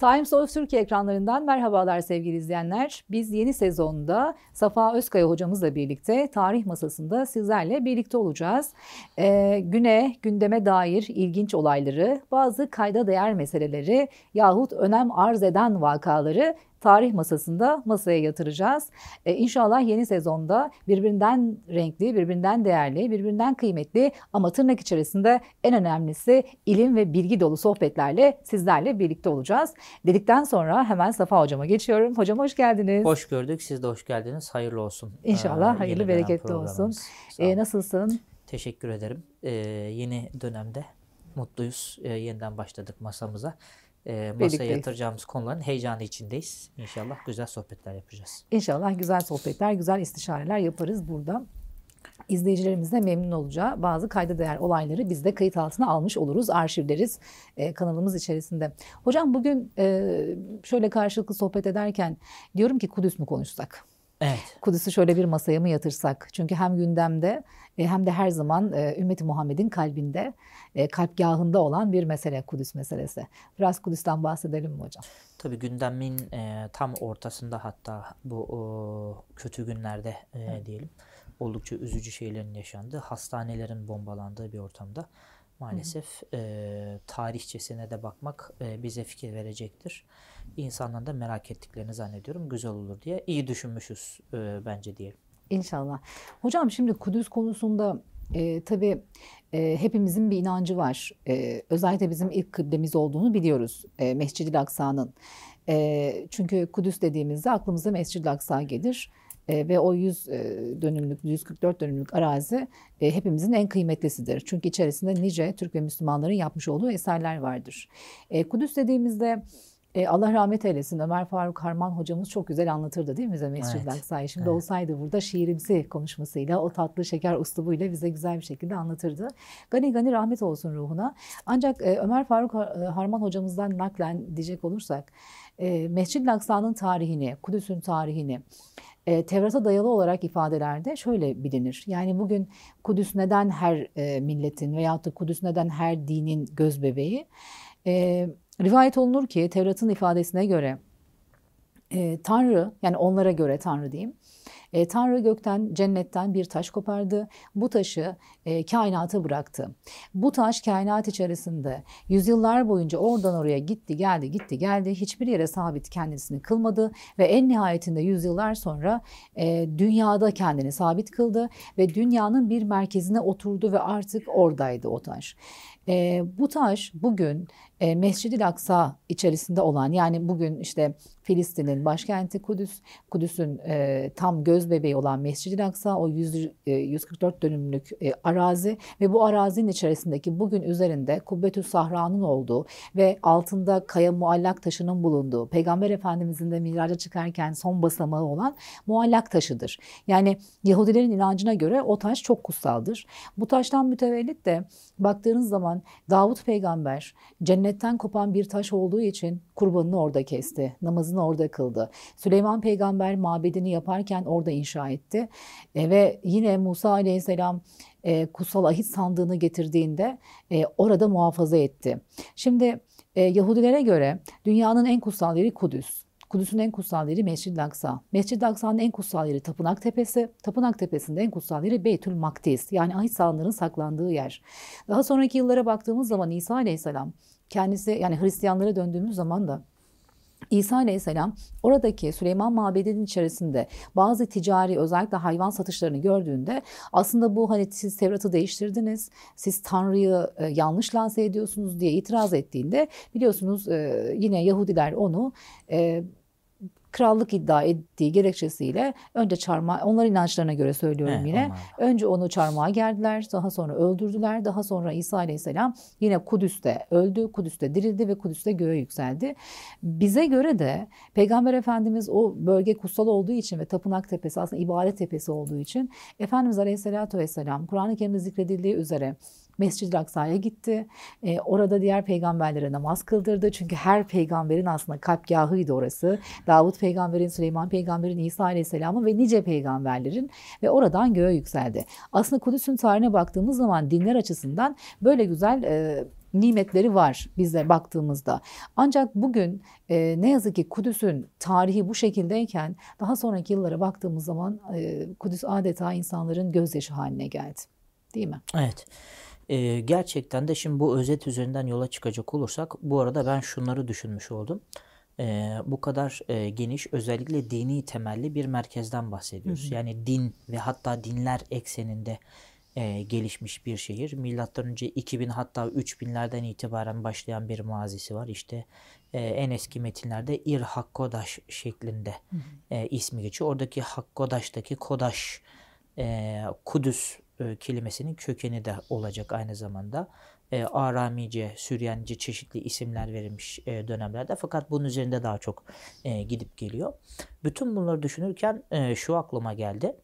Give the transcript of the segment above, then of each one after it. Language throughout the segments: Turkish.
Times of Türkiye ekranlarından merhabalar sevgili izleyenler. Biz yeni sezonda Safa Özkaya hocamızla birlikte tarih masasında sizlerle birlikte olacağız. Ee, güne, gündeme dair ilginç olayları, bazı kayda değer meseleleri yahut önem arz eden vakaları tarih masasında masaya yatıracağız. Ee, inşallah yeni sezonda birbirinden renkli, birbirinden değerli, birbirinden kıymetli ama tırnak içerisinde en önemlisi ilim ve bilgi dolu sohbetlerle sizlerle birlikte olacağız. Dedikten sonra hemen Safa hocama geçiyorum. Hocam hoş geldiniz. Hoş gördük. Siz de hoş geldiniz. Hayırlı olsun. İnşallah ee, hayırlı bereketli olsun. Ee, nasılsın? Teşekkür ederim. Ee, yeni dönemde mutluyuz. Ee, yeniden başladık masamıza e, masaya yatıracağımız konuların heyecanı içindeyiz. İnşallah güzel sohbetler yapacağız. İnşallah güzel sohbetler, güzel istişareler yaparız burada. İzleyicilerimiz de memnun olacağı bazı kayda değer olayları biz de kayıt altına almış oluruz, arşivleriz e, kanalımız içerisinde. Hocam bugün e, şöyle karşılıklı sohbet ederken diyorum ki Kudüs mü konuşsak? Evet. Kudüs'ü şöyle bir masaya mı yatırsak? Çünkü hem gündemde e, hem de her zaman e, ümmeti Muhammed'in kalbinde, e, kalpgahında olan bir mesele Kudüs meselesi. Biraz Kudüs'ten bahsedelim mi hocam? Tabii gündemin tam ortasında hatta bu kötü günlerde evet. diyelim oldukça üzücü şeylerin yaşandığı, hastanelerin bombalandığı bir ortamda maalesef e, tarihçesine de bakmak bize fikir verecektir. İnsanların da merak ettiklerini zannediyorum. Güzel olur diye iyi düşünmüşüz e, bence diyelim. İnşallah. Hocam şimdi Kudüs konusunda e, tabii e, hepimizin bir inancı var. E, özellikle bizim ilk kıblemiz olduğunu biliyoruz e, Mescid-i Aksa'nın. E, çünkü Kudüs dediğimizde aklımıza Mescid-i Aksa gelir. E, ve o 100 e, dönümlük, 144 dönümlük arazi e, hepimizin en kıymetlisidir. Çünkü içerisinde nice Türk ve Müslümanların yapmış olduğu eserler vardır. E, Kudüs dediğimizde e, Allah rahmet eylesin Ömer Faruk Harman hocamız çok güzel anlatırdı değil mi bize Mescid-i evet. Aksa'yı? Şimdi evet. olsaydı burada şiirimsi konuşmasıyla o tatlı şeker uslubuyla bize güzel bir şekilde anlatırdı. Gani gani rahmet olsun ruhuna. Ancak e, Ömer Faruk Harman hocamızdan naklen diyecek olursak e, Mescid-i Aksa'nın tarihini, Kudüs'ün tarihini, e, Tevrat'a dayalı olarak ifadelerde şöyle bilinir. Yani bugün Kudüs neden her e, milletin veyahut da Kudüs neden her dinin göz bebeği? E, rivayet olunur ki Tevrat'ın ifadesine göre e, Tanrı yani onlara göre Tanrı diyeyim e, Tanrı gökten, cennetten bir taş kopardı. Bu taşı e, kainata bıraktı. Bu taş kainat içerisinde yüzyıllar boyunca oradan oraya gitti, geldi, gitti, geldi. Hiçbir yere sabit kendisini kılmadı ve en nihayetinde yüzyıllar sonra e, dünyada kendini sabit kıldı ve dünyanın bir merkezine oturdu ve artık oradaydı o taş. E, bu taş bugün e, Mescid-i Aksa içerisinde olan yani bugün işte Filistin'in başkenti Kudüs, Kudüs'ün e, tam göz bebeği olan Mescid-i Aksa o 100, e, 144 dönümlük e, arazi ve bu arazinin içerisindeki bugün üzerinde Kubbetü Sahra'nın olduğu ve altında kaya muallak taşının bulunduğu Peygamber Efendimizin de miraca çıkarken son basamağı olan muallak taşıdır. Yani Yahudilerin inancına göre o taş çok kutsaldır. Bu taştan mütevellit de baktığınız zaman Davut peygamber cennetten kopan bir taş olduğu için kurbanını orada kesti. Namazını orada kıldı. Süleyman peygamber mabedini yaparken orada inşa etti. E, ve yine Musa aleyhisselam e, kutsal ahit sandığını getirdiğinde e, orada muhafaza etti. Şimdi e, Yahudilere göre dünyanın en kutsal yeri Kudüs. Kudüs'ün en kutsal yeri Mescid-i Aksa. Mescid-i Aksa'nın en kutsal yeri Tapınak Tepesi. Tapınak Tepesi'nde en kutsal yeri Beytül Makdis. Yani ahit sahanların saklandığı yer. Daha sonraki yıllara baktığımız zaman İsa Aleyhisselam kendisi yani Hristiyanlara döndüğümüz zaman da İsa Aleyhisselam oradaki Süleyman Mabedi'nin içerisinde bazı ticari özellikle hayvan satışlarını gördüğünde aslında bu hani siz Tevrat'ı değiştirdiniz, siz Tanrı'yı e, yanlış lanse ediyorsunuz diye itiraz ettiğinde biliyorsunuz e, yine Yahudiler onu e, krallık iddia ettiği gerekçesiyle önce çarmıha, onlar inançlarına göre söylüyorum He, yine. Onlar. Önce onu çarmıha geldiler, daha sonra öldürdüler. Daha sonra İsa Aleyhisselam yine Kudüs'te öldü, Kudüs'te dirildi ve Kudüs'te göğe yükseldi. Bize göre de Peygamber Efendimiz o bölge kutsal olduğu için ve Tapınak Tepesi aslında ibadet tepesi olduğu için Efendimiz Aleyhisselatü Vesselam Kur'an-ı Kerim'de zikredildiği üzere Mescid-i Aksa'ya gitti. E, orada diğer peygamberlere namaz kıldırdı. Çünkü her peygamberin aslında kalpgahıydı orası. Davut peygamberin, Süleyman peygamberin, İsa aleyhisselamın ve nice peygamberlerin ve oradan göğe yükseldi. Aslında Kudüs'ün tarihine baktığımız zaman dinler açısından böyle güzel e, nimetleri var bize baktığımızda. Ancak bugün e, ne yazık ki Kudüs'ün tarihi bu şekildeyken daha sonraki yıllara baktığımız zaman e, Kudüs adeta insanların gözyaşı haline geldi. Değil mi? Evet. Ee, gerçekten de şimdi bu özet üzerinden yola çıkacak olursak bu arada ben şunları düşünmüş oldum. Ee, bu kadar e, geniş özellikle dini temelli bir merkezden bahsediyoruz. Hı hı. Yani din ve hatta dinler ekseninde e, gelişmiş bir şehir. Milattan önce 2000 hatta 3000'lerden itibaren başlayan bir mazisi var. İşte e, en eski metinlerde İr Hakkodaş şeklinde hı hı. E, ismi geçiyor. Oradaki Hakkodaş'taki Kodaş e, Kudüs e, kelimesinin kökeni de olacak aynı zamanda. E, Aramice, Süryanice çeşitli isimler verilmiş e, dönemlerde fakat bunun üzerinde daha çok e, gidip geliyor. Bütün bunları düşünürken e, şu aklıma geldi.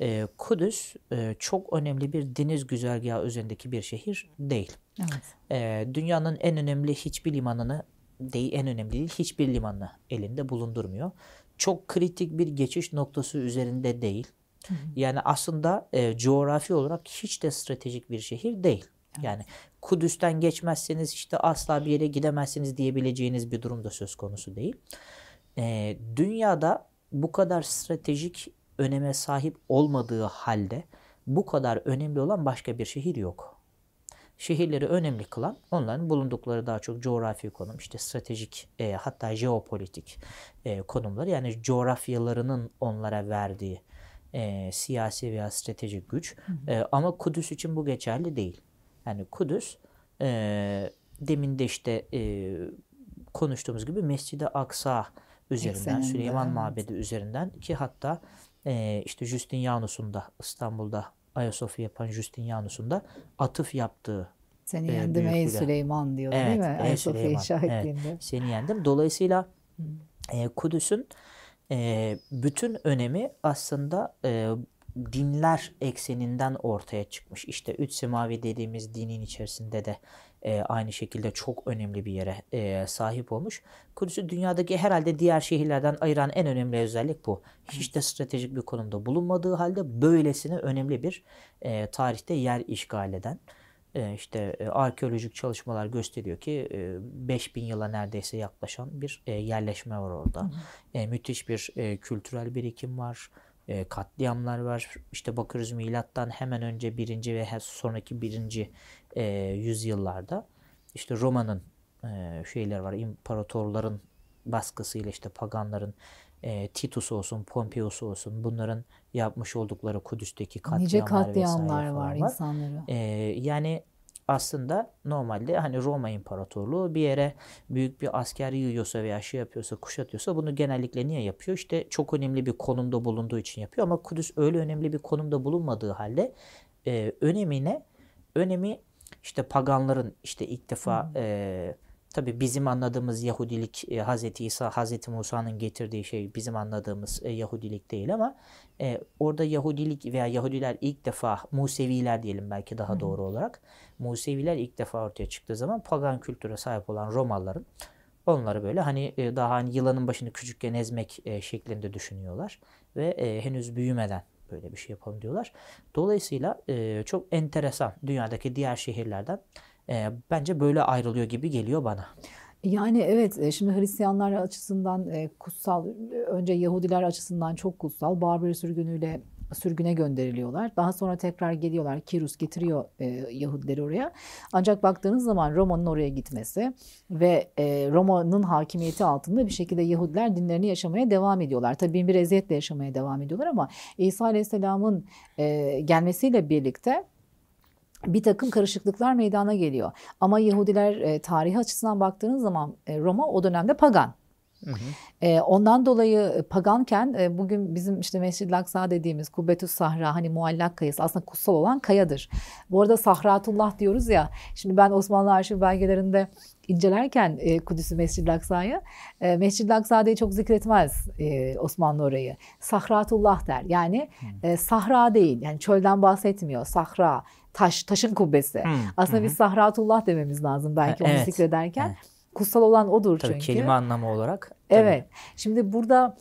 E, Kudüs e, çok önemli bir deniz güzergahı üzerindeki bir şehir değil. Evet. E, dünyanın en önemli hiçbir limanını değil, en önemli değil, hiçbir limanını elinde bulundurmuyor. Çok kritik bir geçiş noktası üzerinde değil. Hı hı. Yani aslında e, coğrafi olarak hiç de stratejik bir şehir değil. Evet. Yani Kudüs'ten geçmezseniz işte asla bir yere gidemezsiniz diyebileceğiniz bir durum da söz konusu değil. E, dünyada bu kadar stratejik öneme sahip olmadığı halde bu kadar önemli olan başka bir şehir yok. Şehirleri önemli kılan onların bulundukları daha çok coğrafi konum, işte stratejik e, hatta jeopolitik e, konumları yani coğrafyalarının onlara verdiği e, siyasi veya stratejik güç. Hı hı. E, ama Kudüs için bu geçerli değil. Yani Kudüs e, demin de işte e, konuştuğumuz gibi Mescid-i Aksa üzerinden, Ekseninde, Süleyman evet. Mabedi üzerinden ki hatta e, işte Justinianus'un da İstanbul'da Ayasofya yapan Justinianus'un da atıf yaptığı seni e, yendim ey Süleyman diyor evet, değil mi? Ayasofya inşa ettiğinde. Evet, seni yendim. Dolayısıyla e, Kudüs'ün e, bütün önemi aslında e, dinler ekseninden ortaya çıkmış. İşte üç semavi dediğimiz dinin içerisinde de e, aynı şekilde çok önemli bir yere e, sahip olmuş. Kudüs'ü dünyadaki herhalde diğer şehirlerden ayıran en önemli özellik bu. Hiç de stratejik bir konumda bulunmadığı halde böylesine önemli bir e, tarihte yer işgal eden işte e, arkeolojik çalışmalar gösteriyor ki e, 5000 yıla neredeyse yaklaşan bir e, yerleşme var orada. Hı. E, müthiş bir e, kültürel birikim var. E, katliamlar var. İşte bakıyoruz milattan hemen önce birinci ve sonraki birinci e, yüzyıllarda işte Roma'nın e, şeyler var. imparatorların baskısıyla işte paganların e, Titus olsun, Pompeius olsun bunların yapmış oldukları Kudüs'teki katliamlar, nice katliamlar var, var insanları. E, yani aslında normalde hani Roma İmparatorluğu bir yere büyük bir asker yığıyorsa veya şey yapıyorsa, kuşatıyorsa bunu genellikle niye yapıyor? İşte çok önemli bir konumda bulunduğu için yapıyor ama Kudüs öyle önemli bir konumda bulunmadığı halde e, önemine önemi işte paganların işte ilk defa hmm. e, Tabi bizim anladığımız Yahudilik e, Hz. İsa, Hz. Musa'nın getirdiği şey bizim anladığımız e, Yahudilik değil ama e, orada Yahudilik veya Yahudiler ilk defa Museviler diyelim belki daha Hı. doğru olarak Museviler ilk defa ortaya çıktığı zaman pagan kültüre sahip olan Romalıların onları böyle hani e, daha hani yılanın başını küçükken ezmek e, şeklinde düşünüyorlar ve e, henüz büyümeden böyle bir şey yapalım diyorlar. Dolayısıyla e, çok enteresan dünyadaki diğer şehirlerden e, bence böyle ayrılıyor gibi geliyor bana. Yani evet e, şimdi Hristiyanlar açısından e, kutsal, önce Yahudiler açısından çok kutsal. Barbary sürgünüyle sürgüne gönderiliyorlar. Daha sonra tekrar geliyorlar. Kirus getiriyor e, Yahudileri oraya. Ancak baktığınız zaman Roma'nın oraya gitmesi ve e, Roma'nın hakimiyeti altında bir şekilde Yahudiler dinlerini yaşamaya devam ediyorlar. Tabii bir eziyetle yaşamaya devam ediyorlar ama İsa Aleyhisselam'ın e, gelmesiyle birlikte bir takım karışıklıklar meydana geliyor. Ama Yahudiler e, tarihi açısından baktığınız zaman e, Roma o dönemde pagan. Hı hı. E, ondan dolayı e, paganken e, bugün bizim işte Mescid-i Aksa dediğimiz Kubbetüs Sahra hani muallak kayası aslında kutsal olan kayadır. Bu arada Sahratullah diyoruz ya. Şimdi ben Osmanlı arşiv belgelerinde incelerken e, Kudüs'ü Mescid-i Aksa'yı e, Mescid-i Aksa diye çok zikretmez e, Osmanlı orayı. Sahratullah der. Yani e, sahra değil. Yani çölden bahsetmiyor. Sahra taş, taşın kubbesi. Hmm. Aslında hmm. biz Sahratullah dememiz lazım belki onu evet. zikrederken. Evet. Kutsal olan odur Tabii çünkü. kelime anlamı olarak. Tabii. Evet. Şimdi burada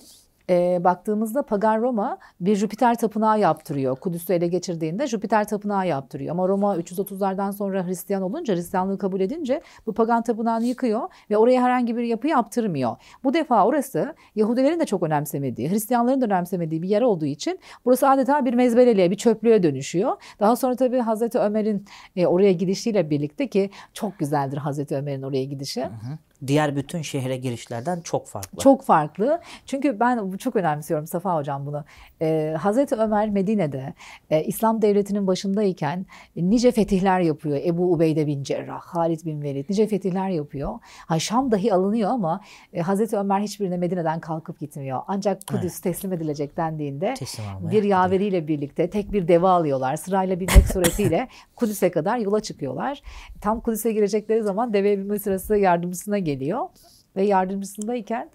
e, baktığımızda Pagan Roma bir Jüpiter tapınağı yaptırıyor. Kudüs'ü ele geçirdiğinde Jüpiter tapınağı yaptırıyor. Ama Roma 330'lardan sonra Hristiyan olunca, Hristiyanlığı kabul edince bu Pagan tapınağını yıkıyor ve oraya herhangi bir yapı yaptırmıyor. Bu defa orası Yahudilerin de çok önemsemediği, Hristiyanların da önemsemediği bir yer olduğu için burası adeta bir mezbeleliğe, bir çöplüğe dönüşüyor. Daha sonra tabii Hazreti Ömer'in e, oraya gidişiyle birlikte ki çok güzeldir Hazreti Ömer'in oraya gidişi. Hı hı diğer bütün şehre girişlerden çok farklı. Çok farklı. Çünkü ben çok önemsiyorum Safa Hocam bunu. Ee, Hazreti Ömer Medine'de e, İslam devletinin başındayken nice fetihler yapıyor. Ebu Ubeyde bin Cerrah, Halid bin Velid nice fetihler yapıyor. Ha, Şam dahi alınıyor ama e, Hazreti Ömer hiçbirine Medine'den kalkıp gitmiyor. Ancak Kudüs evet. teslim edilecek dendiğinde bir yaveriyle birlikte tek bir deva alıyorlar. Sırayla binmek suretiyle Kudüs'e kadar yola çıkıyorlar. Tam Kudüs'e girecekleri zaman deve binme sırası yardımcısına geliyor geliyor ve yardımcısındayken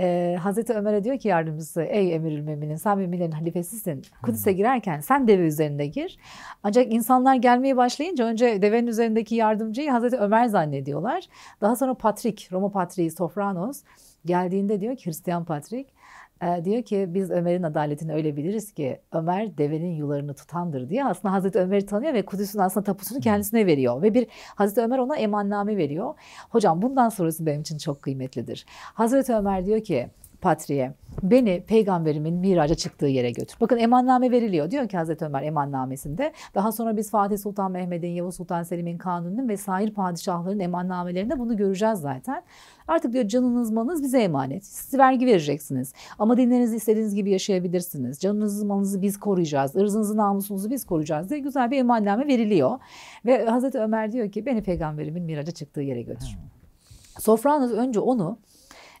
e, Hazreti Ömer'e diyor ki yardımcısı ey emirül müminin sen müminlerin halifesisin. Kudüs'e girerken sen deve üzerinde gir. Ancak insanlar gelmeye başlayınca önce devenin üzerindeki yardımcıyı Hazreti Ömer zannediyorlar. Daha sonra Patrik, Roma Patriği Sofranos geldiğinde diyor ki Hristiyan Patrik e, diyor ki biz Ömer'in adaletini öyle biliriz ki Ömer devenin yularını tutandır diye aslında Hazreti Ömer'i tanıyor ve Kudüs'ün aslında tapusunu kendisine veriyor. Ve bir Hazreti Ömer ona emanname veriyor. Hocam bundan sonrası benim için çok kıymetlidir. Hazreti Ömer diyor ki Patri'ye beni peygamberimin miraca çıktığı yere götür. Bakın emanname veriliyor. Diyor ki Hazreti Ömer emannamesinde. Daha sonra biz Fatih Sultan Mehmet'in, Yavuz Sultan Selim'in kanununun ve sair padişahların emannamelerinde bunu göreceğiz zaten. Artık diyor canınız malınız bize emanet. Siz vergi vereceksiniz. Ama dinlerinizi istediğiniz gibi yaşayabilirsiniz. Canınızı malınızı biz koruyacağız. Irzınızı namusunuzu biz koruyacağız diye güzel bir emanname veriliyor. Ve Hazreti Ömer diyor ki beni peygamberimin miraca çıktığı yere götür. Sofranız önce onu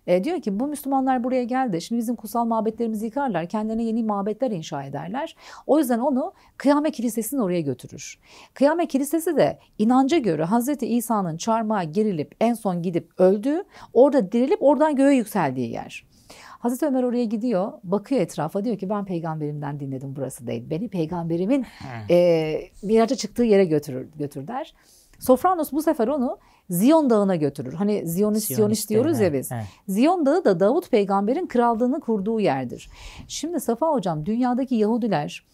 e, diyor ki bu Müslümanlar buraya geldi. Şimdi bizim kutsal mabetlerimizi yıkarlar. Kendilerine yeni mabetler inşa ederler. O yüzden onu Kıyamet Kilisesi'nin oraya götürür. Kıyamet Kilisesi de inanca göre Hazreti İsa'nın çarmıha gerilip en son gidip öldüğü, orada dirilip oradan göğe yükseldiği yer. Hazreti Ömer oraya gidiyor, bakıyor etrafa diyor ki ben peygamberimden dinledim burası değil. Beni peygamberimin e, miraca çıktığı yere götürür, götür der. Sofranos bu sefer onu Ziyon Dağı'na götürür. Hani Ziyonist, Siyonist, Siyonist diyoruz ya biz. Evet. Ziyon Dağı da Davut peygamberin krallığını kurduğu yerdir. Şimdi Safa hocam dünyadaki Yahudiler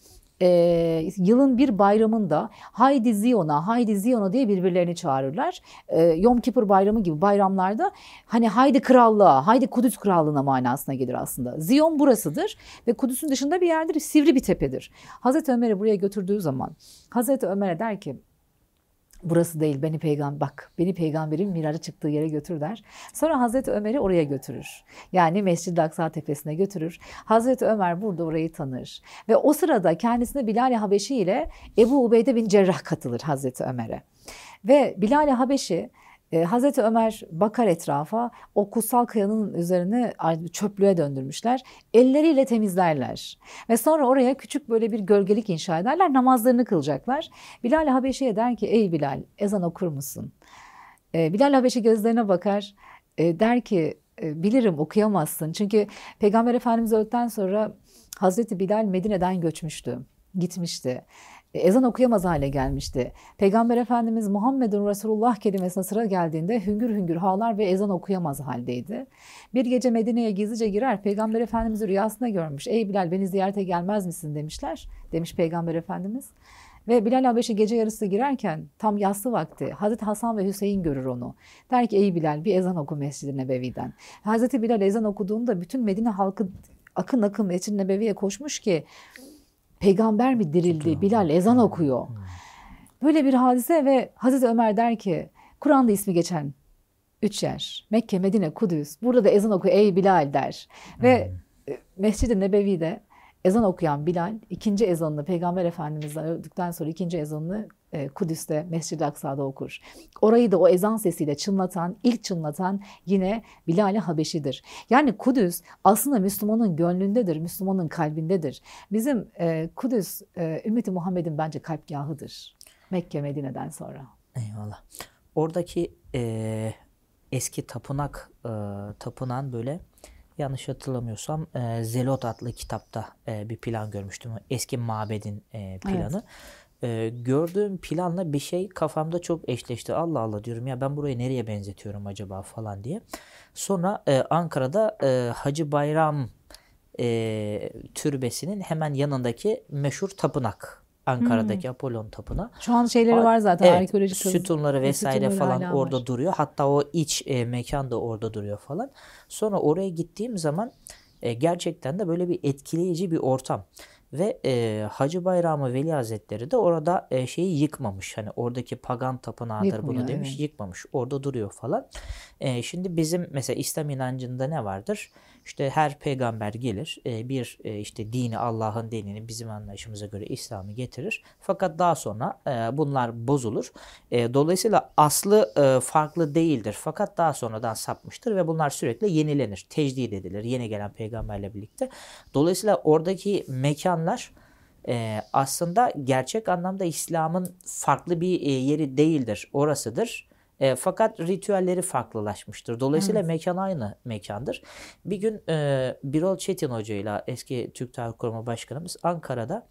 e, yılın bir bayramında haydi Ziyon'a, haydi Ziyon'a diye birbirlerini çağırırlar. E, Yom Kippur bayramı gibi bayramlarda hani haydi krallığa, haydi Kudüs krallığına manasına gelir aslında. Ziyon burasıdır ve Kudüs'ün dışında bir yerdir, sivri bir tepedir. Hazreti Ömer'i buraya götürdüğü zaman Hazreti Ömer'e der ki burası değil beni peygamber bak beni peygamberin miraca çıktığı yere götür der. Sonra Hazreti Ömer'i oraya götürür. Yani Mescid-i Aksa tepesine götürür. Hazreti Ömer burada orayı tanır. Ve o sırada kendisine Bilal-i Habeşi ile Ebu Ubeyde bin Cerrah katılır Hazreti Ömer'e. Ve Bilal-i Habeşi e, Hazreti Ömer bakar etrafa o kutsal kayanın üzerine çöplüğe döndürmüşler. Elleriyle temizlerler. Ve sonra oraya küçük böyle bir gölgelik inşa ederler. Namazlarını kılacaklar. Bilal Habeşi'ye der ki ey Bilal ezan okur musun? E, Bilal Habeşi gözlerine bakar. E, der ki e, bilirim okuyamazsın. Çünkü Peygamber Efendimiz öldükten sonra Hazreti Bilal Medine'den göçmüştü. Gitmişti. E, ezan okuyamaz hale gelmişti. Peygamber Efendimiz Muhammedun Resulullah kelimesine sıra geldiğinde hüngür hüngür ağlar ve ezan okuyamaz haldeydi. Bir gece Medine'ye gizlice girer. Peygamber Efendimiz'i rüyasında görmüş. Ey Bilal beni ziyarete gelmez misin demişler. Demiş Peygamber Efendimiz. Ve Bilal Habeşi gece yarısı girerken tam yaslı vakti Hazreti Hasan ve Hüseyin görür onu. Der ki ey Bilal bir ezan oku Mescid-i Nebevi'den. Hazreti Bilal ezan okuduğunda bütün Medine halkı akın akın Mescid-i Nebevi'ye koşmuş ki peygamber mi dirildi? Bilal ezan okuyor. Böyle bir hadise ve Hazreti Ömer der ki Kur'an'da ismi geçen üç yer. Mekke, Medine, Kudüs. Burada da ezan okuyor ey Bilal der. Ve e, Mescid-i Nebevi'de ezan okuyan Bilal ikinci ezanını Peygamber Efendimiz'den öldükten sonra ikinci ezanını Kudüs'te Mescid-i Aksa'da okur. Orayı da o ezan sesiyle çınlatan, ilk çınlatan yine Bilal-i Habeşi'dir. Yani Kudüs aslında Müslümanın gönlündedir, Müslümanın kalbindedir. Bizim e, Kudüs e, ümmeti Muhammed'in bence kalpgahıdır. Mekke, Medine'den sonra. Eyvallah. Oradaki e, eski tapınak, e, tapınan böyle yanlış hatırlamıyorsam e, Zelot adlı kitapta e, bir plan görmüştüm. Eski mabedin e, planı. Evet. E, gördüğüm planla bir şey kafamda çok eşleşti. Allah Allah diyorum ya ben burayı nereye benzetiyorum acaba falan diye. Sonra e, Ankara'da e, Hacı Bayram e, türbesinin hemen yanındaki meşhur tapınak. Ankara'daki hmm. Apollon Tapınağı. Şu an şeyleri var zaten. Evet, arkeolojik sütunları vesaire falan orada var. duruyor. Hatta o iç e, mekan da orada duruyor falan. Sonra oraya gittiğim zaman e, gerçekten de böyle bir etkileyici bir ortam. Ve e, Hacı Bayramı Veli Hazretleri de orada e, şeyi yıkmamış. Hani oradaki pagan tapınağıdır Yıkmıyor, bunu demiş. Evet. Yıkmamış. Orada duruyor falan. E, şimdi bizim mesela İslam inancında ne vardır? İşte her peygamber gelir e, bir e, işte dini Allah'ın dinini bizim anlayışımıza göre İslam'ı getirir. Fakat daha sonra e, bunlar bozulur. Dolayısıyla aslı farklı değildir. Fakat daha sonradan sapmıştır ve bunlar sürekli yenilenir. Tecdid edilir yeni gelen peygamberle birlikte. Dolayısıyla oradaki mekanlar aslında gerçek anlamda İslam'ın farklı bir yeri değildir. Orasıdır. E, fakat ritüelleri farklılaşmıştır. Dolayısıyla evet. mekan aynı mekandır. Bir gün e, Birol Çetin Hoca ile eski Türk Tarih Kurumu Başkanımız Ankara'da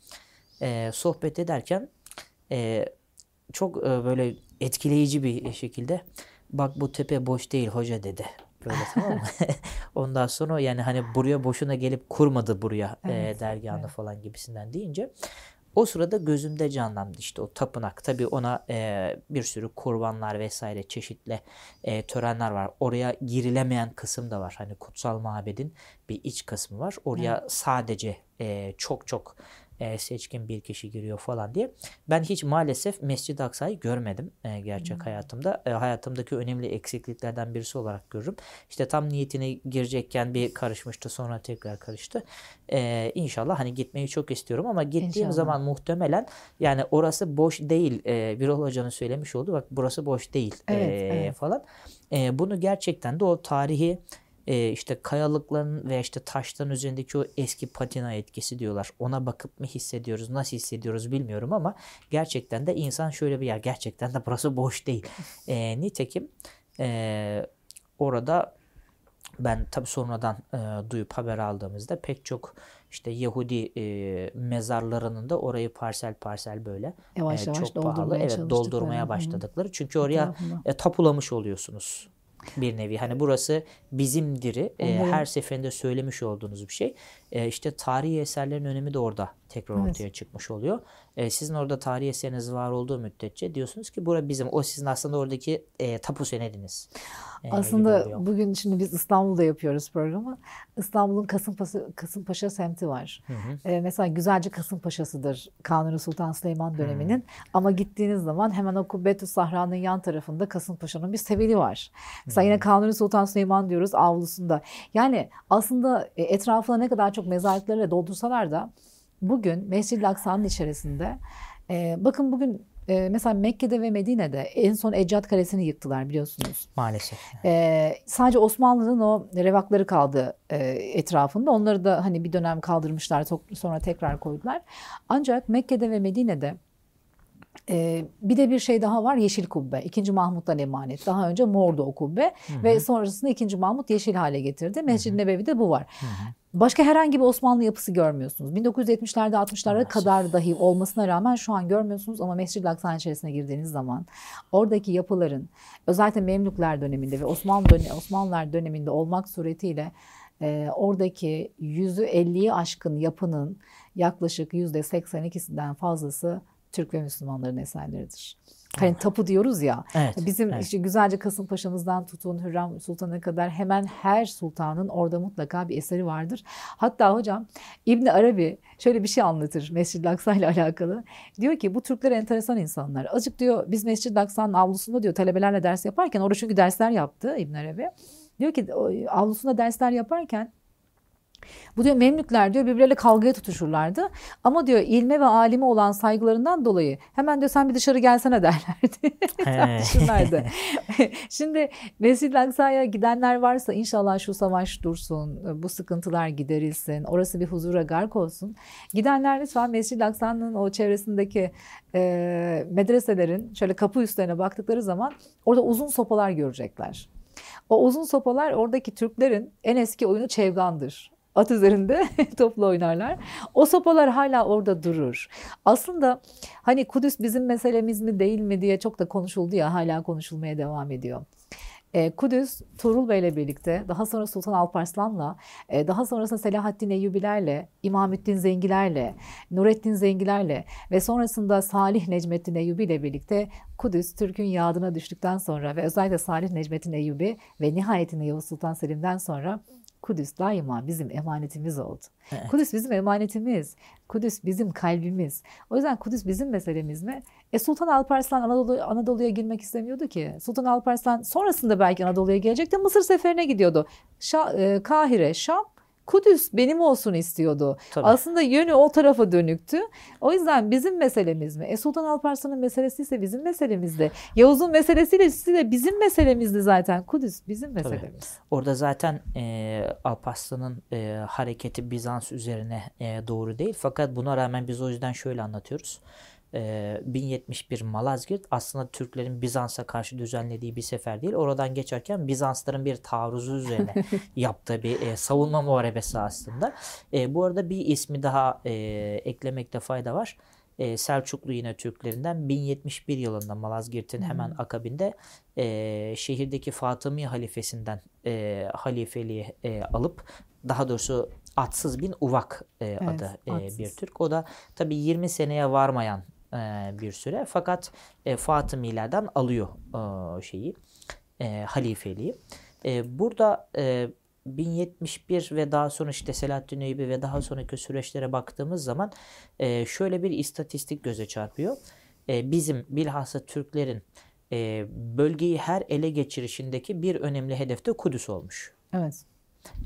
e, sohbet ederken e, çok e, böyle etkileyici bir şekilde bak bu tepe boş değil hoca dedi. Böyle tamam mı? Ondan sonra yani hani buraya boşuna gelip kurmadı buraya evet, e, dergahını evet. falan gibisinden deyince o sırada gözümde canlandı işte o tapınak. Tabii ona e, bir sürü kurbanlar vesaire çeşitli e, törenler var. Oraya girilemeyen kısım da var. Hani kutsal mabedin bir iç kısmı var. Oraya evet. sadece e, çok çok e, seçkin bir kişi giriyor falan diye. Ben hiç maalesef Mescid-i Aksa'yı görmedim e, gerçek hmm. hayatımda. E, hayatımdaki önemli eksikliklerden birisi olarak görürüm. İşte tam niyetine girecekken bir karışmıştı sonra tekrar karıştı. E, inşallah hani gitmeyi çok istiyorum ama gittiğim inşallah. zaman muhtemelen yani orası boş değil. E, Birol Hoca'nın söylemiş olduğu bak burası boş değil evet, e, evet. falan. E, bunu gerçekten de o tarihi e, işte kayalıkların veya işte taşların üzerindeki o eski patina etkisi diyorlar. Ona bakıp mı hissediyoruz, nasıl hissediyoruz bilmiyorum ama gerçekten de insan şöyle bir yer. Gerçekten de burası boş değil. E, nitekim e, orada ben tabi sonradan e, duyup haber aldığımızda pek çok işte Yahudi e, mezarlarının da orayı parsel parsel böyle yavaş e, yavaş çok pahalı evet doldurmaya başladıkları. Çünkü oraya e, tapulamış oluyorsunuz bir nevi. Hani burası bizimdiri. E, her seferinde söylemiş olduğunuz bir şey. E, işte tarihi eserlerin önemi de orada tekrar evet. ortaya çıkmış oluyor. E, sizin orada tarihi eseriniz var olduğu müddetçe diyorsunuz ki bura bizim. O sizin aslında oradaki e, tapu senediniz. E, aslında bugün şimdi biz İstanbul'da yapıyoruz programı. İstanbul'un Kasımpaşa, Kasımpaşa semti var. Hı hı. E, mesela Güzelce Kasımpaşa'sıdır Kanuni Sultan Süleyman döneminin. Hı. Ama gittiğiniz zaman hemen o Kubbetü Sahra'nın yan tarafında Kasımpaşa'nın bir seveli var. Mesela yine Kanuni Sultan Süleyman diyoruz avlusunda. Yani aslında e, etrafına ne kadar çok mezarlıklarla doldursalar da bugün Mescid-i Aksa'nın içerisinde e, bakın bugün e, mesela Mekke'de ve Medine'de en son Eccat Kalesi'ni yıktılar biliyorsunuz. Maalesef. E, sadece Osmanlı'nın o revakları kaldı e, etrafında. Onları da hani bir dönem kaldırmışlar sonra tekrar koydular. Ancak Mekke'de ve Medine'de ee, bir de bir şey daha var Yeşil Kubbe. İkinci Mahmut'tan emanet. Daha önce mordu o kubbe hı hı. ve sonrasında ikinci Mahmut yeşil hale getirdi. Mescid-i Nebevi'de bu var. Hı hı. Başka herhangi bir Osmanlı yapısı görmüyorsunuz. 1970'lerde 60'larda kadar dahi olmasına rağmen şu an görmüyorsunuz ama Mescid-i Aksa'nın içerisine girdiğiniz zaman oradaki yapıların özellikle Memlükler döneminde ve Osmanlı dönemi, Osmanlılar döneminde olmak suretiyle e, oradaki yüzü 50'yi aşkın yapının yaklaşık %82'sinden fazlası Türk ve Müslümanların eserleridir. Hani tapu diyoruz ya. Evet, bizim evet. işte güzelce Kasımpaşa'mızdan tutun Hürrem Sultan'a kadar hemen her sultanın orada mutlaka bir eseri vardır. Hatta hocam İbn Arabi şöyle bir şey anlatır Mescid-i Aksa ile alakalı. Diyor ki bu Türkler enteresan insanlar. Azıcık diyor biz Mescid-i Aksa'nın avlusunda diyor talebelerle ders yaparken orada çünkü dersler yaptı İbn Arabi. Diyor ki avlusunda dersler yaparken bu diyor Memlükler diyor birbirleriyle kavgaya tutuşurlardı. Ama diyor ilme ve alime olan saygılarından dolayı hemen diyor sen bir dışarı gelsene derlerdi. Tartışırlardı. Şimdi Mescid-i Aksa'ya gidenler varsa inşallah şu savaş dursun, bu sıkıntılar giderilsin, orası bir huzura gark olsun. Gidenler lütfen Mescid-i Aksa'nın o çevresindeki e, medreselerin şöyle kapı üstlerine baktıkları zaman orada uzun sopalar görecekler. O uzun sopalar oradaki Türklerin en eski oyunu çevgandır at üzerinde topla oynarlar. O sopalar hala orada durur. Aslında hani Kudüs bizim meselemiz mi değil mi diye çok da konuşuldu ya hala konuşulmaya devam ediyor. e, Kudüs Tuğrul Bey'le birlikte daha sonra Sultan Alparslan'la e, daha sonrasında Selahaddin Eyyubilerle, İmamettin Zengilerle, Nurettin Zengilerle ve sonrasında Salih Necmettin Eyyubi ile birlikte Kudüs Türk'ün yadına düştükten sonra ve özellikle Salih Necmettin Eyyubi ve nihayetinde Yavuz Sultan Selim'den sonra Kudüs daima bizim emanetimiz oldu. Evet. Kudüs bizim emanetimiz. Kudüs bizim kalbimiz. O yüzden Kudüs bizim meselemiz mi? E Sultan Alparslan Anadolu, Anadolu'ya girmek istemiyordu ki. Sultan Alparslan sonrasında belki Anadolu'ya gelecekti. Mısır seferine gidiyordu. Şa, e, Kahire, Şam Kudüs benim olsun istiyordu. Tabii. Aslında yönü o tarafa dönüktü. O yüzden bizim meselemiz mi? E Sultan Alparslan'ın meselesi ise bizim meselemizdi. Yavuz'un meselesiyle de bizim meselemizdi zaten. Kudüs bizim meselemiz. Tabii. Orada zaten e, Alparslan'ın e, hareketi Bizans üzerine e, doğru değil. Fakat buna rağmen biz o yüzden şöyle anlatıyoruz. 1071 Malazgirt aslında Türklerin Bizans'a karşı düzenlediği bir sefer değil. Oradan geçerken Bizansların bir taarruzu üzerine yaptığı bir e, savunma muharebesi aslında. E, bu arada bir ismi daha e, eklemekte fayda var. E, Selçuklu yine Türklerinden 1071 yılında Malazgirt'in hmm. hemen akabinde e, şehirdeki Fatımi halifesinden e, halifeliği e, alıp daha doğrusu Atsız bin Uvak e, evet, adı e, bir Türk. O da tabii 20 seneye varmayan e, bir süre. Fakat e, Fatımilerden alıyor e, şeyi e, halifeliği. E, burada e, 1071 ve daha sonra işte Selahaddin Eyyubi ve daha sonraki süreçlere baktığımız zaman e, şöyle bir istatistik göze çarpıyor. E, bizim bilhassa Türklerin e, bölgeyi her ele geçirişindeki bir önemli hedef de Kudüs olmuş. Evet.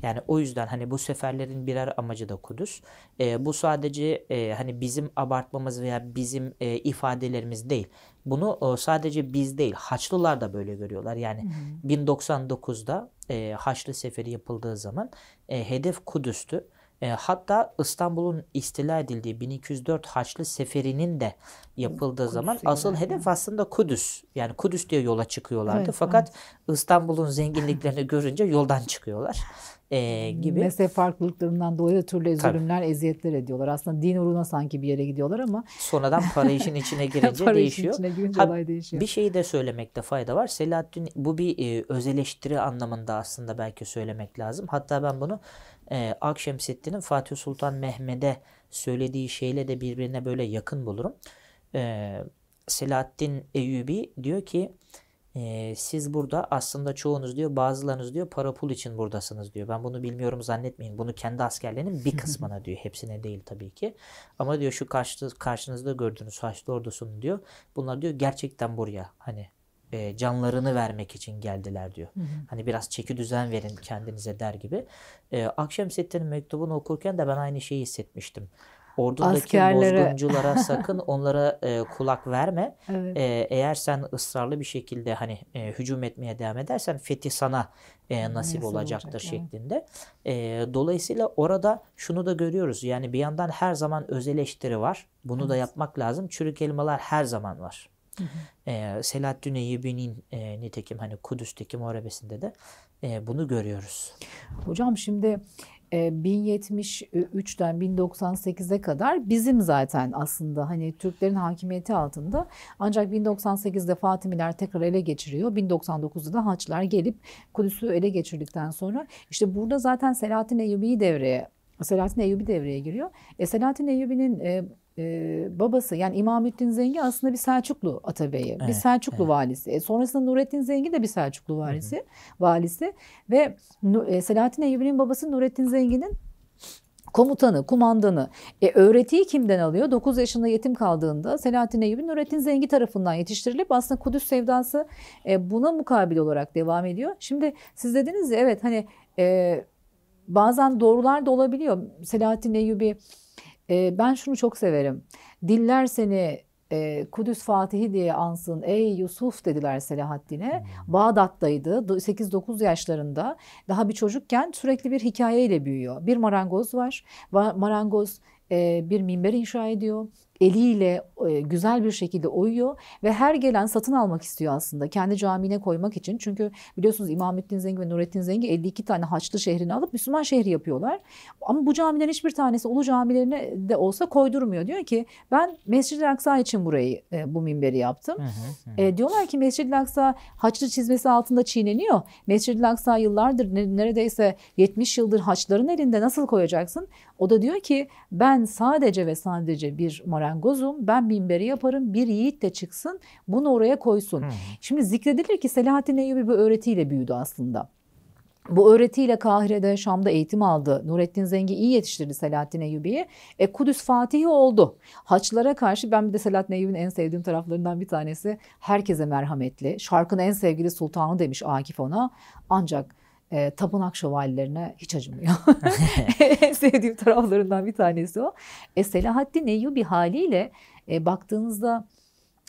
Yani o yüzden hani bu seferlerin birer amacı da Kudüs. E, bu sadece e, hani bizim abartmamız veya bizim e, ifadelerimiz değil. Bunu e, sadece biz değil Haçlılar da böyle görüyorlar. Yani hı hı. 1099'da e, Haçlı Seferi yapıldığı zaman e, hedef Kudüs'tü. E, hatta İstanbul'un istila edildiği 1204 Haçlı Seferi'nin de yapıldığı Kudüs zaman asıl yani. hedef aslında Kudüs. Yani Kudüs diye yola çıkıyorlardı. Evet, Fakat evet. İstanbul'un zenginliklerini görünce yoldan çıkıyorlar e, gibi. Mezhep farklılıklarından dolayı türlü zulümler, eziyetler ediyorlar. Aslında din uğruna sanki bir yere gidiyorlar ama. Sonradan para işin içine girince para değişiyor. Işin içine girince ha, olay değişiyor. Bir şeyi de söylemekte fayda var. Selahaddin bu bir e, öz eleştiri anlamında aslında belki söylemek lazım. Hatta ben bunu e, Akşemseddin'in Fatih Sultan Mehmet'e söylediği şeyle de birbirine böyle yakın bulurum. E, Selahaddin Eyyubi diyor ki e, siz burada aslında çoğunuz diyor bazılarınız diyor para pul için buradasınız diyor. Ben bunu bilmiyorum zannetmeyin. Bunu kendi askerlerinin bir kısmına diyor. Hepsine değil tabii ki. Ama diyor şu karşı, karşınızda gördüğünüz Haçlı ordusunun diyor. Bunlar diyor gerçekten buraya hani e, canlarını vermek için geldiler diyor. Hı hı. Hani biraz çeki düzen verin kendinize der gibi. E, Akşemseddin'in mektubunu okurken de ben aynı şeyi hissetmiştim. Ordudaki Askerlere... bozgunculara sakın onlara e, kulak verme. Evet. E, eğer sen ısrarlı bir şekilde hani e, hücum etmeye devam edersen fethi sana e, nasip Nasıl olacaktır olacak, şeklinde. Evet. E, dolayısıyla orada şunu da görüyoruz. Yani bir yandan her zaman öz eleştiri var. Bunu evet. da yapmak lazım. Çürük elmalar her zaman var. Hı hı. E, Selahaddin Eyyubi'nin e, nitekim hani Kudüs'teki muharebesinde de e, bunu görüyoruz. Hocam şimdi 1073'ten e, 1098'e kadar bizim zaten aslında hani Türklerin hakimiyeti altında ancak 1098'de Fatimiler tekrar ele geçiriyor. 1099'da da Haçlılar gelip Kudüs'ü ele geçirdikten sonra işte burada zaten Selahattin Eyyubi'yi devreye Selahattin Eyyubi devreye giriyor. E, Selahattin Eyyubi'nin e, e, babası yani İmamettin Zengi aslında bir Selçuklu atabeyi, evet, bir Selçuklu evet. valisi. E, sonrasında Nurettin Zengi de bir Selçuklu valisi, hı hı. valisi ve e, Selahattin Eyyubi'nin babası Nurettin Zengi'nin komutanı, kumandanı. E, öğretiyi kimden alıyor? 9 yaşında yetim kaldığında Selahattin Eyyubi Nurettin Zengi tarafından yetiştirilip aslında Kudüs sevdası e, buna mukabil olarak devam ediyor. Şimdi siz dediniz ya evet hani e, bazen doğrular da olabiliyor. Selahattin Eyyubi e, ben şunu çok severim. Diller seni e, Kudüs Fatihi diye ansın ey Yusuf dediler Selahaddin'e. Hmm. Bağdat'taydı 8-9 yaşlarında daha bir çocukken sürekli bir hikayeyle büyüyor. Bir marangoz var. Marangoz e, bir minber inşa ediyor. Eliyle e, güzel bir şekilde oyuyor ve her gelen satın almak istiyor aslında kendi camine koymak için. Çünkü biliyorsunuz İmamettin Zengi ve Nurettin Zengi 52 tane Haçlı şehrini alıp Müslüman şehri yapıyorlar. Ama bu camilerin hiçbir tanesi Ulu camilerine de olsa koydurmuyor. Diyor ki ben Mescid-i Aksa için burayı e, bu minberi yaptım. Hı hı hı. E, diyorlar ki Mescid-i Aksa Haçlı çizmesi altında çiğneniyor. Mescid-i Aksa yıllardır neredeyse 70 yıldır Haçların elinde nasıl koyacaksın? O da diyor ki ben sadece ve sadece bir marangozum. Ben minberi yaparım. Bir yiğit de çıksın bunu oraya koysun. Hmm. Şimdi zikredilir ki Selahattin Eyyubi bu öğretiyle büyüdü aslında. Bu öğretiyle Kahire'de, Şam'da eğitim aldı. Nurettin Zengi iyi yetiştirdi Selahattin Eyyubi'yi. E, Kudüs Fatihi oldu. Haçlara karşı ben bir de Selahattin Eyyubi'nin en sevdiğim taraflarından bir tanesi herkese merhametli. Şarkın en sevgili sultanı demiş Akif ona. Ancak e, tapınak şövalyelerine hiç acımıyor. en sevdiğim taraflarından bir tanesi o. E, Selahaddin Eyyubi haliyle e, baktığınızda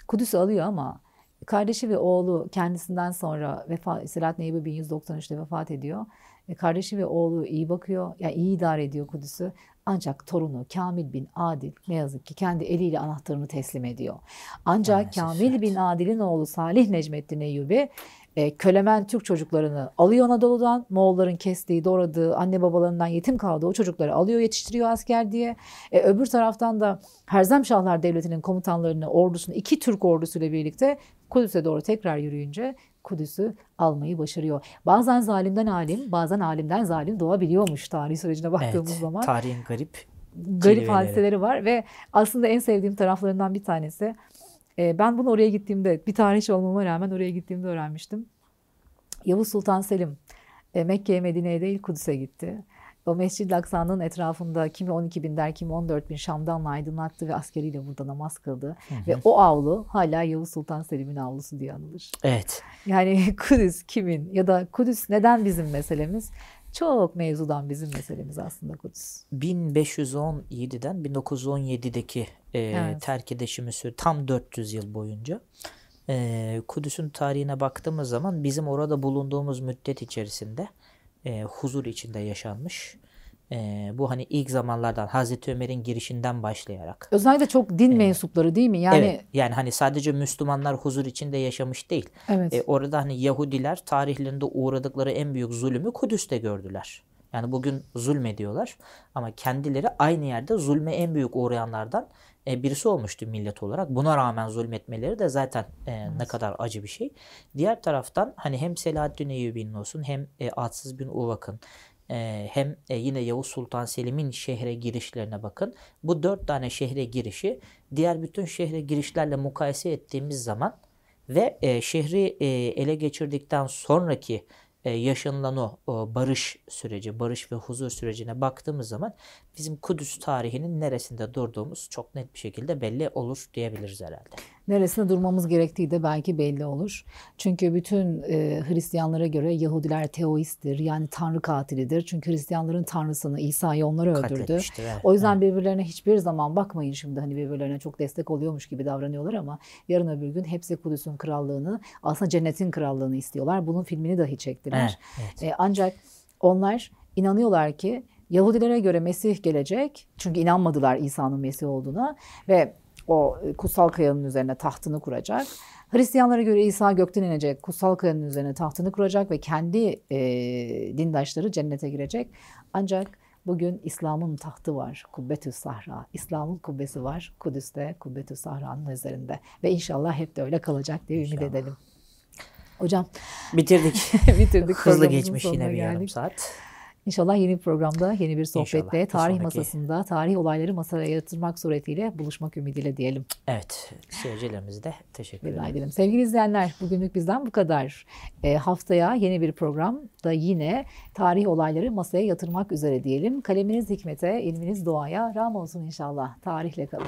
Kudüs'ü alıyor ama kardeşi ve oğlu kendisinden sonra vefat, Selahaddin Eyyubi 1193'te vefat ediyor. E, kardeşi ve oğlu iyi bakıyor, yani iyi idare ediyor Kudüs'ü. Ancak torunu Kamil bin Adil ne yazık ki kendi eliyle anahtarını teslim ediyor. Ancak Maalesef, Kamil evet. bin Adil'in oğlu Salih Necmettin Eyyubi e, kölemen Türk çocuklarını alıyor Anadolu'dan. Moğolların kestiği, doğradığı, anne babalarından yetim kaldığı o çocukları alıyor, yetiştiriyor asker diye. E, öbür taraftan da Herzemşahlar Devleti'nin komutanlarını, ordusunu iki Türk ordusuyla birlikte Kudüs'e doğru tekrar yürüyünce Kudüs'ü almayı başarıyor. Bazen zalimden alim, bazen alimden zalim doğabiliyormuş tarih sürecine baktığımız evet, zaman. Tarihin garip garip hadiseleri var ve aslında en sevdiğim taraflarından bir tanesi e, ben bunu oraya gittiğimde bir tarihçi olmama rağmen oraya gittiğimde öğrenmiştim. Yavuz Sultan Selim e, Mekke'ye Medine'ye değil Kudüs'e gitti. O Mescid-i Aksa'nın etrafında kimi 12 bin der kimi 14 bin Şam'dan aydınlattı ve askeriyle burada namaz kıldı. Hı hı. Ve o avlu hala Yavuz Sultan Selim'in avlusu diye anılır. Evet. Yani Kudüs kimin ya da Kudüs neden bizim meselemiz? Çok mevzudan bizim meselemiz aslında Kudüs. 1517'den 1917'deki e, evet. terk edişimi tam 400 yıl boyunca e, Kudüs'ün tarihine baktığımız zaman bizim orada bulunduğumuz müddet içerisinde e, huzur içinde yaşanmış e, bu hani ilk zamanlardan Hazreti Ömer'in girişinden başlayarak. Özellikle çok din e, mensupları değil mi? Yani evet, yani hani sadece Müslümanlar huzur içinde yaşamış değil. Evet. E, orada hani Yahudiler tarihlerinde uğradıkları en büyük zulümü Kudüs'te gördüler. Yani bugün zulmediyorlar ama kendileri aynı yerde zulme en büyük uğrayanlardan e, birisi olmuştu millet olarak. Buna rağmen zulmetmeleri de zaten e, evet. ne kadar acı bir şey. Diğer taraftan hani hem Selahaddin Eyyubi'nin olsun hem e, Atsız bin Uvak'ın hem e, yine Yavuz Sultan Selim'in şehre girişlerine bakın. Bu dört tane şehre girişi diğer bütün şehre girişlerle mukayese ettiğimiz zaman ve e, şehri e, ele geçirdikten sonraki yaşanılan o barış süreci, barış ve huzur sürecine baktığımız zaman bizim Kudüs tarihinin neresinde durduğumuz çok net bir şekilde belli olur diyebiliriz herhalde. Neresinde durmamız gerektiği de belki belli olur. Çünkü bütün e, Hristiyanlara göre Yahudiler teoisttir. Yani tanrı katilidir. Çünkü Hristiyanların tanrısını İsa'yı onlar öldürdü. Evet. O yüzden evet. birbirlerine hiçbir zaman bakmayın şimdi hani birbirlerine çok destek oluyormuş gibi davranıyorlar ama yarın öbür gün hepsi Kudüs'ün krallığını aslında cennetin krallığını istiyorlar. Bunun filmini dahi çektiler. Evet, evet. E, ancak onlar inanıyorlar ki Yahudilere göre Mesih gelecek. Çünkü inanmadılar İsa'nın Mesih olduğuna ve o kutsal kayanın üzerine tahtını kuracak. Hristiyanlara göre İsa gökten inecek, kutsal kayanın üzerine tahtını kuracak ve kendi e, dindaşları cennete girecek. Ancak bugün İslam'ın tahtı var, Kubbetü Sahra. İslam'ın kubbesi var, Kudüs'te Kubbetü Sahra'nın üzerinde. Ve inşallah hep de öyle kalacak diye ümit edelim. Hocam. Bitirdik. bitirdik. Hızlı geçmiş yine bir geldik. yarım saat. İnşallah yeni bir programda, yeni bir sohbette, İnşallah. tarih sonraki... masasında, tarih olayları masaya yatırmak suretiyle buluşmak ümidiyle diyelim. Evet, seyircilerimize de teşekkür ederim. edelim. Sevgili izleyenler, bugünlük bizden bu kadar. E, haftaya yeni bir programda yine tarih olayları masaya yatırmak üzere diyelim. Kaleminiz hikmete, ilminiz doğaya, ram olsun inşallah. Tarihle kalın.